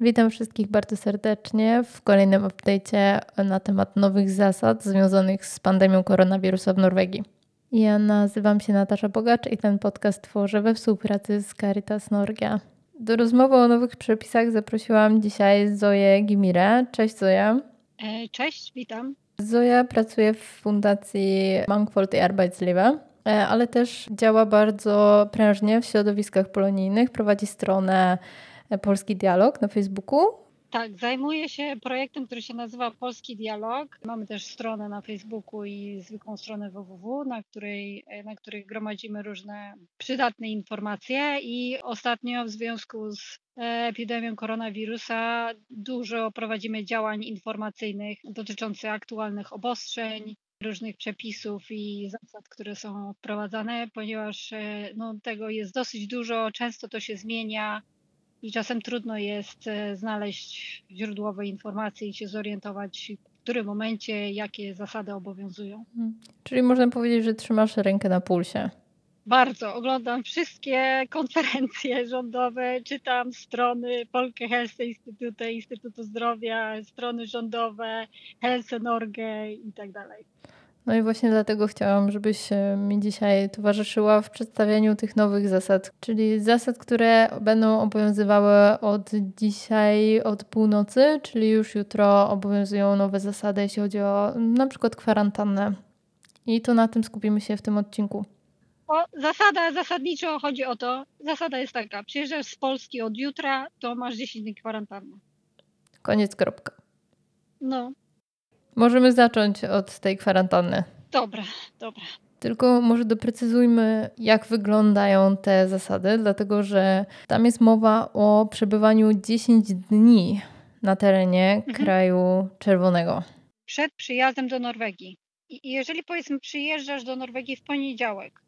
Witam wszystkich bardzo serdecznie w kolejnym update'cie na temat nowych zasad związanych z pandemią koronawirusa w Norwegii. Ja nazywam się Natasza Bogacz i ten podcast tworzę we współpracy z Caritas Norgia. Do rozmowy o nowych przepisach zaprosiłam dzisiaj Zoję Gimirę. Cześć Zoja. E, cześć, witam. Zoja pracuje w fundacji Mangfold i Arbeitsliebe, e, ale też działa bardzo prężnie w środowiskach polonijnych. Prowadzi stronę Polski Dialog na Facebooku. Tak, zajmuję się projektem, który się nazywa Polski Dialog. Mamy też stronę na Facebooku i zwykłą stronę www, na której, na której gromadzimy różne przydatne informacje i ostatnio w związku z epidemią koronawirusa dużo prowadzimy działań informacyjnych dotyczących aktualnych obostrzeń, różnych przepisów i zasad, które są wprowadzane, ponieważ no, tego jest dosyć dużo, często to się zmienia i czasem trudno jest e, znaleźć źródłowe informacje i się zorientować, w którym momencie jakie zasady obowiązują. Hmm. Czyli można powiedzieć, że trzymasz rękę na pulsie. Bardzo. Oglądam wszystkie konferencje rządowe, czytam strony Polke Helse Instytutu, Instytutu Zdrowia, strony rządowe, Helse Norge i tak dalej. No i właśnie dlatego chciałam, żebyś e, mi dzisiaj towarzyszyła w przedstawianiu tych nowych zasad, czyli zasad, które będą obowiązywały od dzisiaj, od północy, czyli już jutro obowiązują nowe zasady, jeśli chodzi o na przykład kwarantannę. I to na tym skupimy się w tym odcinku. O, zasada, zasadniczo chodzi o to, zasada jest taka, przyjeżdżasz z Polski od jutra, to masz 10 dni kwarantanny. Koniec, kropka. No, Możemy zacząć od tej kwarantanny. Dobra, dobra. Tylko może doprecyzujmy, jak wyglądają te zasady, dlatego że tam jest mowa o przebywaniu 10 dni na terenie mhm. kraju czerwonego. Przed przyjazdem do Norwegii. I jeżeli powiedzmy przyjeżdżasz do Norwegii w poniedziałek,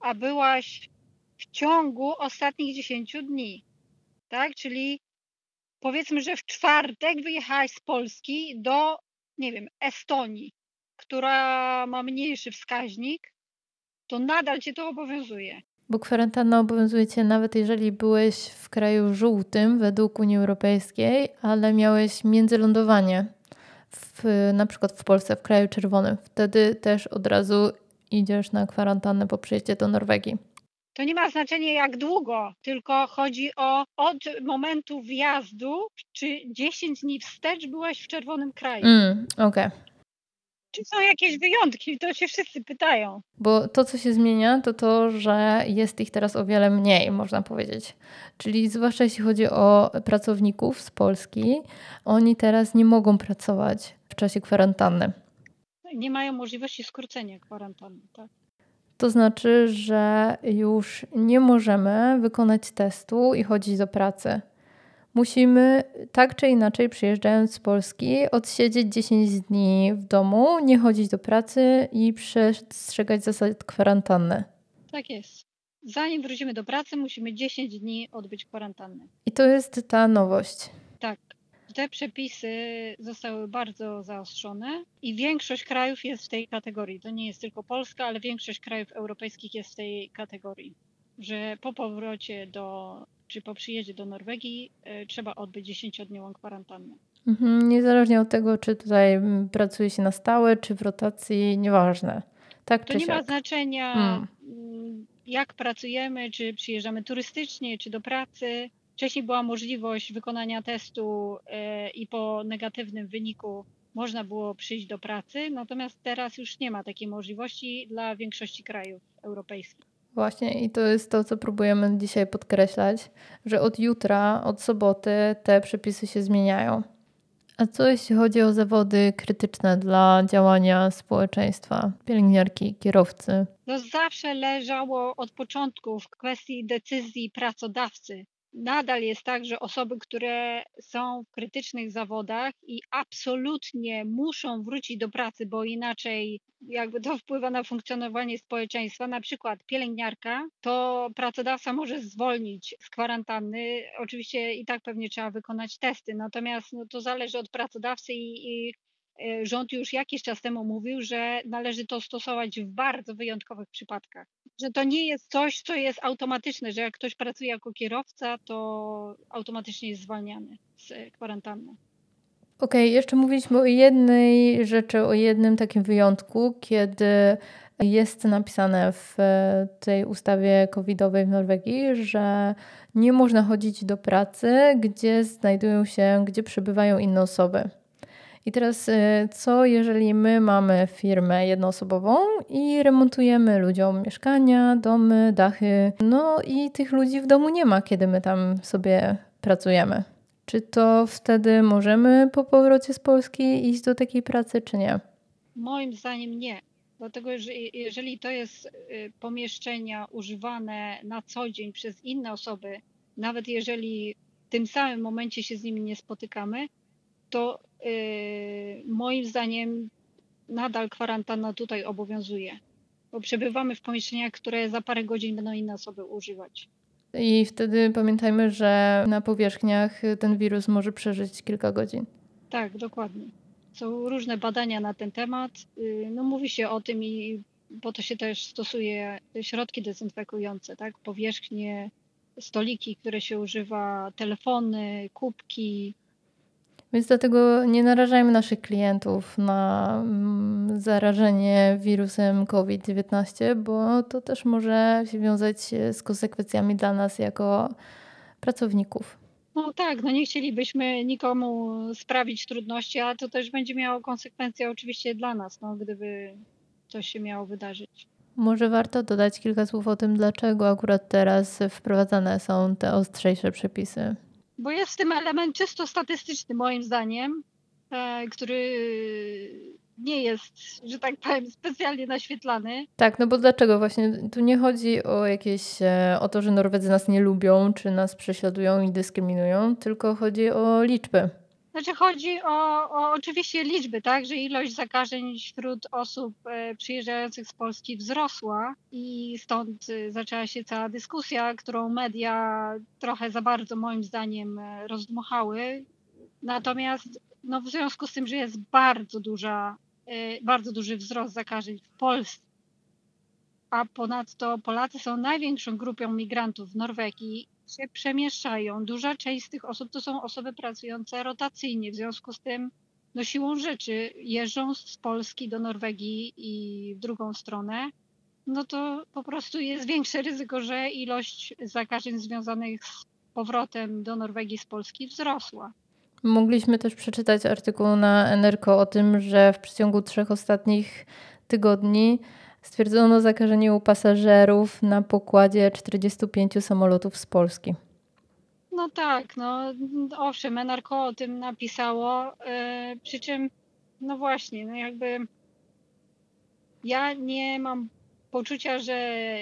a byłaś w ciągu ostatnich 10 dni, tak? Czyli powiedzmy, że w czwartek wyjechałaś z Polski do nie wiem, Estonii, która ma mniejszy wskaźnik, to nadal cię to obowiązuje. Bo kwarantanna obowiązuje cię nawet jeżeli byłeś w kraju żółtym według Unii Europejskiej, ale miałeś międzylądowanie w, na przykład w Polsce, w kraju czerwonym. Wtedy też od razu idziesz na kwarantannę po przyjeździe do Norwegii. To nie ma znaczenia jak długo, tylko chodzi o od momentu wjazdu, czy 10 dni wstecz byłaś w czerwonym kraju. Mm, Okej. Okay. Czy są jakieś wyjątki? To się wszyscy pytają. Bo to, co się zmienia, to to, że jest ich teraz o wiele mniej, można powiedzieć. Czyli zwłaszcza jeśli chodzi o pracowników z Polski, oni teraz nie mogą pracować w czasie kwarantanny. Nie mają możliwości skrócenia kwarantanny, tak? To znaczy, że już nie możemy wykonać testu i chodzić do pracy. Musimy tak czy inaczej, przyjeżdżając z Polski, odsiedzieć 10 dni w domu, nie chodzić do pracy i przestrzegać zasad kwarantanny. Tak jest. Zanim wrócimy do pracy, musimy 10 dni odbyć kwarantannę. I to jest ta nowość. Te przepisy zostały bardzo zaostrzone i większość krajów jest w tej kategorii. To nie jest tylko Polska, ale większość krajów europejskich jest w tej kategorii, że po powrocie do, czy po przyjeździe do Norwegii y, trzeba odbyć 10-dniową kwarantannę. Mhm, niezależnie od tego, czy tutaj pracuje się na stałe, czy w rotacji, nieważne. Tak, to nie siak. ma znaczenia, hmm. jak pracujemy, czy przyjeżdżamy turystycznie, czy do pracy. Wcześniej była możliwość wykonania testu e, i po negatywnym wyniku można było przyjść do pracy, natomiast teraz już nie ma takiej możliwości dla większości krajów europejskich. Właśnie i to jest to, co próbujemy dzisiaj podkreślać, że od jutra, od soboty te przepisy się zmieniają. A co jeśli chodzi o zawody krytyczne dla działania społeczeństwa, pielęgniarki, kierowcy? To zawsze leżało od początku w kwestii decyzji pracodawcy nadal jest tak, że osoby, które są w krytycznych zawodach i absolutnie muszą wrócić do pracy, bo inaczej jakby to wpływa na funkcjonowanie społeczeństwa, na przykład pielęgniarka, to pracodawca może zwolnić z kwarantanny. Oczywiście i tak pewnie trzeba wykonać testy, natomiast no, to zależy od pracodawcy i, i e, rząd już jakiś czas temu mówił, że należy to stosować w bardzo wyjątkowych przypadkach, że to nie jest coś, co jest automatyczne, że jak ktoś pracuje jako kierowca, to automatycznie jest zwalniany z kwarantanny. Okej, okay, jeszcze mówiliśmy o jednej rzeczy, o jednym takim wyjątku, kiedy jest napisane w tej ustawie covidowej w Norwegii, że nie można chodzić do pracy, gdzie znajdują się, gdzie przebywają inne osoby. I teraz y, co, jeżeli my mamy firmę jednoosobową i remontujemy ludziom mieszkania, domy, dachy, no i tych ludzi w domu nie ma, kiedy my tam sobie pracujemy? Czy to wtedy możemy po powrocie z Polski iść do takiej pracy, czy nie? Moim zdaniem nie. Dlatego, że jeżeli to jest y, pomieszczenia używane na co dzień przez inne osoby, nawet jeżeli w tym samym momencie się z nimi nie spotykamy, to yy, moim zdaniem nadal kwarantanna tutaj obowiązuje, bo przebywamy w pomieszczeniach, które za parę godzin będą inne osoby używać. I wtedy pamiętajmy, że na powierzchniach ten wirus może przeżyć kilka godzin. Tak, dokładnie. Są różne badania na ten temat. Y, no, mówi się o tym i po to się też stosuje środki dezynfekujące, tak? Powierzchnie, stoliki, które się używa, telefony, kubki, więc dlatego nie narażajmy naszych klientów na mm, zarażenie wirusem COVID-19, bo to też może się wiązać z konsekwencjami dla nas jako pracowników. No tak, no nie chcielibyśmy nikomu sprawić trudności, a to też będzie miało konsekwencje oczywiście dla nas, no, gdyby coś się miało wydarzyć. Może warto dodać kilka słów o tym, dlaczego akurat teraz wprowadzane są te ostrzejsze przepisy bo jest w tym element czysto statystyczny, moim zdaniem, e, który nie jest, że tak powiem, specjalnie naświetlany. Tak, no bo dlaczego właśnie? Tu nie chodzi o jakieś, e, o to, że Norwedzy nas nie lubią, czy nas prześladują i dyskryminują, tylko chodzi o liczby. Znaczy chodzi o, o oczywiście liczby, tak, że ilość zakażeń wśród osób e, przyjeżdżających z Polski wzrosła i stąd e, zaczęła się cała dyskusja, którą media trochę za bardzo moim zdaniem e, rozdmuchały. Natomiast no, w związku z tym, że jest bardzo duża, bardzo duży wzrost zakażeń w Polsce, a ponadto Polacy są największą grupą migrantów w Norwegii się przemieszczają. Duża część z tych osób to są osoby pracujące rotacyjnie, w związku z tym no siłą rzeczy jeżdżą z Polski do Norwegii i w drugą stronę, no to po prostu jest większe ryzyko, że ilość zakażeń związanych z powrotem do Norwegii z Polski wzrosła. Mogliśmy też przeczytać artykuł na NRK o tym, że w przeciągu trzech ostatnich tygodni stwierdzono zakażenie u pasażerów na pokładzie 45 samolotów z Polski. No tak, no owszem, NRK o tym napisało, yy, przy czym no właśnie, no jakby ja nie mam poczucia, że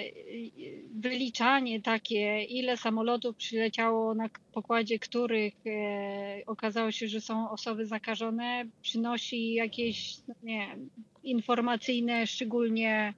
wyliczanie takie, ile samolotów przyleciało na pokładzie których e, okazało się, że są osoby zakażone, przynosi jakieś, no nie informacyjne, szczególnie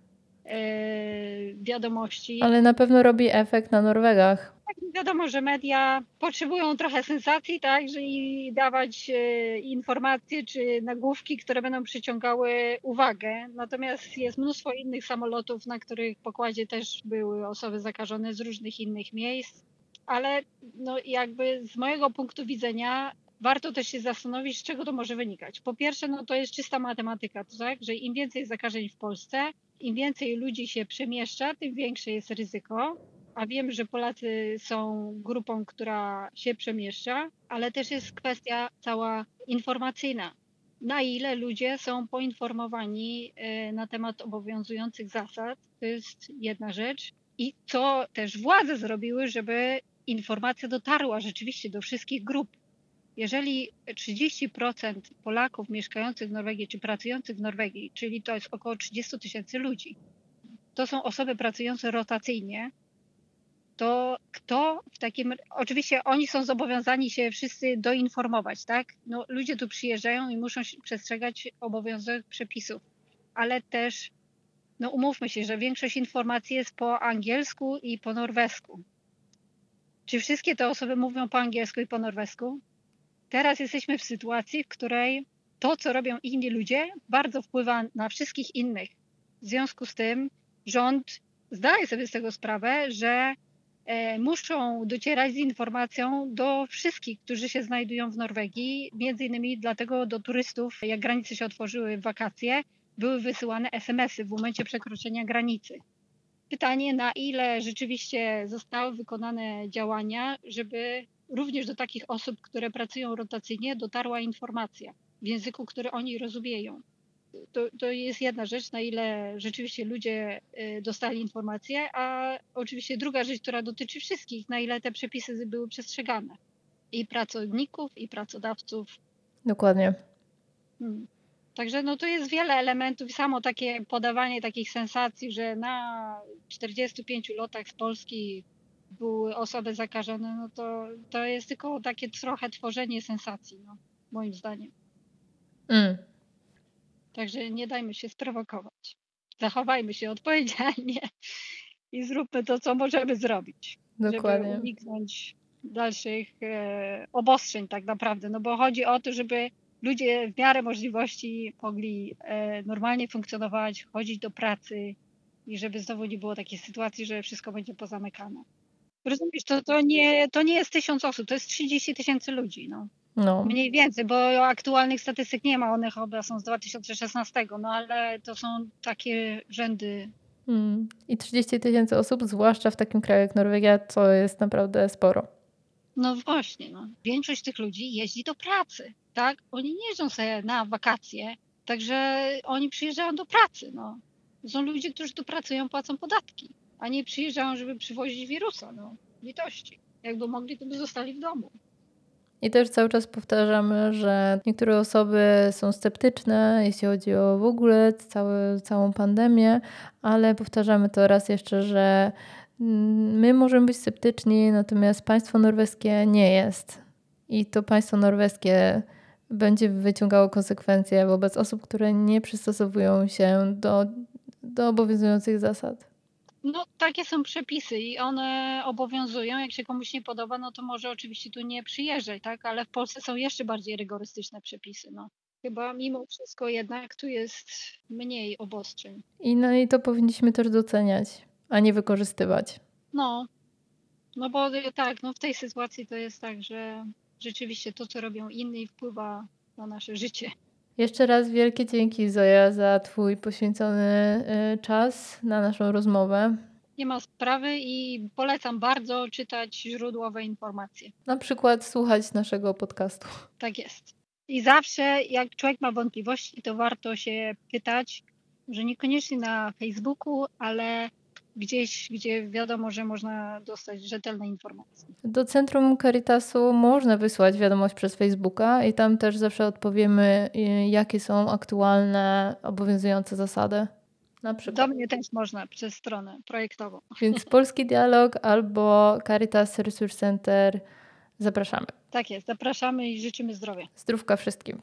wiadomości. Ale na pewno robi efekt na Norwegach. Tak, wiadomo, że media potrzebują trochę sensacji, tak, i dawać e, informacje czy nagłówki, które będą przyciągały uwagę. Natomiast jest mnóstwo innych samolotów, na których pokładzie też były osoby zakażone z różnych innych miejsc. Ale no, jakby z mojego punktu widzenia warto też się zastanowić, z czego to może wynikać. Po pierwsze, no to jest czysta matematyka, tak? że im więcej zakażeń w Polsce, im więcej ludzi się przemieszcza, tym większe jest ryzyko. A wiem, że Polacy są grupą, która się przemieszcza, ale też jest kwestia cała informacyjna. Na ile ludzie są poinformowani e, na temat obowiązujących zasad, to jest jedna rzecz. I co też władze zrobiły, żeby informacja dotarła rzeczywiście do wszystkich grup jeżeli 30% Polaków mieszkających w Norwegii czy pracujących w Norwegii, czyli to jest około 30 tysięcy ludzi, to są osoby pracujące rotacyjnie, to kto w takim. Oczywiście oni są zobowiązani się wszyscy doinformować, tak? No, ludzie tu przyjeżdżają i muszą przestrzegać obowiązujących przepisów, ale też, no umówmy się, że większość informacji jest po angielsku i po norwesku. Czy wszystkie te osoby mówią po angielsku i po norwesku? Teraz jesteśmy w sytuacji, w której to, co robią inni ludzie, bardzo wpływa na wszystkich innych. W związku z tym rząd zdaję sobie z tego sprawę, że e, muszą docierać z informacją do wszystkich, którzy się znajdują w Norwegii, między innymi dlatego do turystów, jak granice się otworzyły w wakacje, były wysyłane SMS-y w momencie przekroczenia granicy. Pytanie, na ile rzeczywiście zostały wykonane działania, żeby również do takich osób, które pracują rotacyjnie, dotarła informacja w języku, który oni rozumieją. To, to jest jedna rzecz, na ile rzeczywiście ludzie y, dostali informacje, a oczywiście druga rzecz, która dotyczy wszystkich, na ile te przepisy były przestrzegane. I pracowników, i pracodawców. Dokładnie. Hmm. Także no to jest wiele elementów. Samo takie podawanie takich sensacji, że na 45 lotach z Polski były osoby zakażone, no to, to jest tylko takie trochę tworzenie sensacji, no, moim zdaniem. Mm. Także nie dajmy się sprowokować. Zachowajmy się odpowiedzialnie i zróbmy to, co możemy zrobić. Dokładnie. Żeby uniknąć dalszych e, obostrzeń tak naprawdę. No bo chodzi o to, żeby ludzie w miarę możliwości mogli e, normalnie funkcjonować, chodzić do pracy i żeby znowu nie było takiej sytuacji, że wszystko będzie pozamykane. Rozumiesz, to, to, nie, to nie jest tysiąc osób, to jest 30 tysięcy ludzi. No. No. Mniej więcej, bo aktualnych statystyk nie ma, one chyba są z 2016, no ale to są takie rzędy. Hmm. I 30 tysięcy osób, zwłaszcza w takim kraju jak Norwegia, to jest naprawdę sporo. No właśnie, no. większość tych ludzi jeździ do pracy, tak? Oni nie jeżdżą sobie na wakacje, także oni przyjeżdżają do pracy, no. Są ludzie, którzy tu pracują, płacą podatki a nie przyjeżdżają, żeby przywozić wirusa. No, litości. Jakby mogli, to by zostali w domu. I też cały czas powtarzamy, że niektóre osoby są sceptyczne, jeśli chodzi o w ogóle cały, całą pandemię, ale powtarzamy to raz jeszcze, że my możemy być sceptyczni, natomiast państwo norweskie nie jest. I to państwo norweskie będzie wyciągało konsekwencje wobec osób, które nie przystosowują się do, do obowiązujących zasad. No, takie są przepisy i one obowiązują. Jak się komuś nie podoba, no to może oczywiście tu nie przyjeżdżać, tak? Ale w Polsce są jeszcze bardziej rygorystyczne przepisy. No. Chyba mimo wszystko jednak tu jest mniej obostrzeń. I no i to powinniśmy też doceniać, a nie wykorzystywać. No, no bo tak, no w tej sytuacji to jest tak, że rzeczywiście to, co robią inni, wpływa na nasze życie. Jeszcze raz wielkie dzięki Zoja za Twój poświęcony y, czas na naszą rozmowę. Nie ma sprawy i polecam bardzo czytać źródłowe informacje. Na przykład słuchać naszego podcastu. Tak jest. I zawsze, jak człowiek ma wątpliwości, to warto się pytać, że niekoniecznie na Facebooku, ale gdzieś, gdzie wiadomo, że można dostać rzetelne informacje. Do Centrum Caritasu można wysłać wiadomość przez Facebooka i tam też zawsze odpowiemy, y, jakie są aktualne, obowiązujące zasady. Na przykład. Do mnie też można przez stronę projektową. Więc Polski Dialog albo Caritas Resource Center zapraszamy. Tak jest, zapraszamy i życzymy zdrowia. Zdrówka wszystkim.